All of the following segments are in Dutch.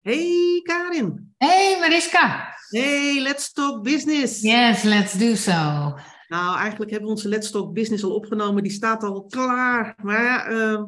Hey Karin. Hey Mariska. Hey, let's talk business. Yes, let's do so. Nou, eigenlijk hebben we onze Let's Talk Business al opgenomen. Die staat al klaar. Maar uh,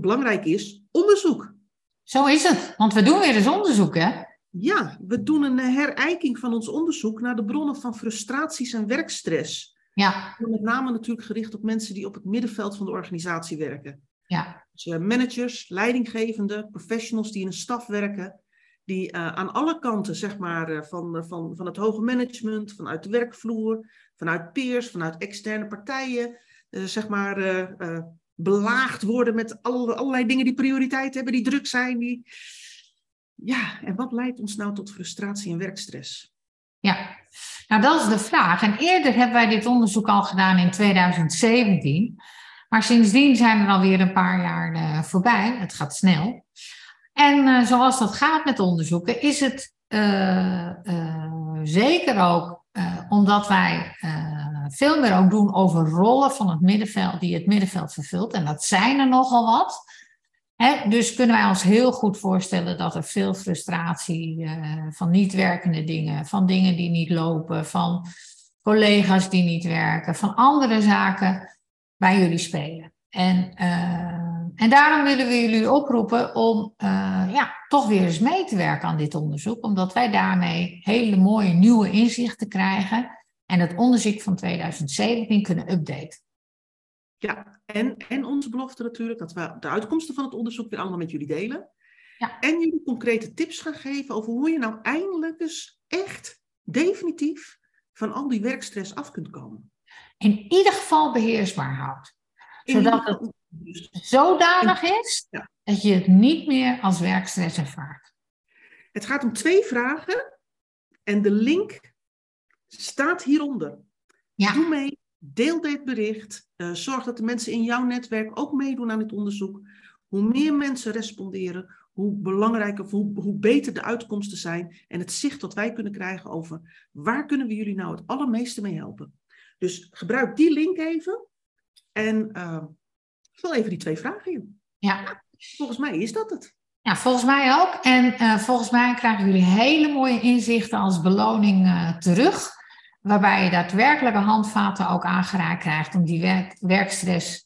belangrijk is onderzoek. Zo is het, want we doen weer eens onderzoek, hè? Ja, we doen een herijking van ons onderzoek naar de bronnen van frustraties en werkstress. Ja. Met name natuurlijk gericht op mensen die op het middenveld van de organisatie werken. Ja. Dus, uh, managers, leidinggevenden, professionals die in een staf werken, die uh, aan alle kanten, zeg maar, uh, van, van, van het hoge management, vanuit de werkvloer, vanuit peers, vanuit externe partijen, zeg maar, belaagd worden met alle, allerlei dingen die prioriteit hebben, die druk zijn. Die... Ja, en wat leidt ons nou tot frustratie en werkstress? Ja, nou dat is de vraag. En eerder hebben wij dit onderzoek al gedaan in 2017. Maar sindsdien zijn er alweer een paar jaar uh, voorbij. Het gaat snel. En uh, zoals dat gaat met onderzoeken, is het uh, zeker ook omdat wij veel meer ook doen over rollen van het middenveld die het middenveld vervult. En dat zijn er nogal wat. Hè, dus kunnen wij ons heel goed voorstellen dat er veel frustratie van niet werkende dingen, van dingen die niet lopen, van collega's die niet werken, van andere zaken bij jullie spelen. En, uh, en daarom willen we jullie oproepen om uh, ja, toch weer eens mee te werken aan dit onderzoek, omdat wij daarmee hele mooie nieuwe inzichten krijgen en het onderzoek van 2017 kunnen updaten. Ja, en, en onze belofte natuurlijk dat we de uitkomsten van het onderzoek weer allemaal met jullie delen. Ja. En jullie concrete tips gaan geven over hoe je nou eindelijk eens echt definitief van al die werkstress af kunt komen in ieder geval beheersbaar houdt. Zodat het zodanig is ja. dat je het niet meer als werkstress ervaart. Het gaat om twee vragen en de link staat hieronder. Ja. Doe mee, deel dit bericht, uh, zorg dat de mensen in jouw netwerk ook meedoen aan dit onderzoek. Hoe meer mensen responderen, hoe belangrijker hoe, hoe beter de uitkomsten zijn en het zicht dat wij kunnen krijgen over waar kunnen we jullie nou het allermeeste mee helpen. Dus gebruik die link even en uh, vul even die twee vragen in. Ja. Volgens mij is dat het. Ja, volgens mij ook. En uh, volgens mij krijgen jullie hele mooie inzichten als beloning uh, terug. Waarbij je daadwerkelijke handvaten ook aangereikt krijgt om die werk, werkstress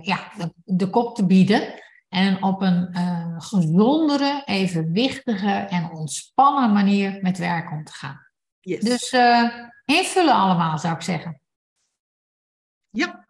ja, de, de, kop te bieden. En op een gezondere, evenwichtige en ontspannen manier met werk om te gaan. Yes. Dus invullen allemaal, zou ik zeggen. Ja,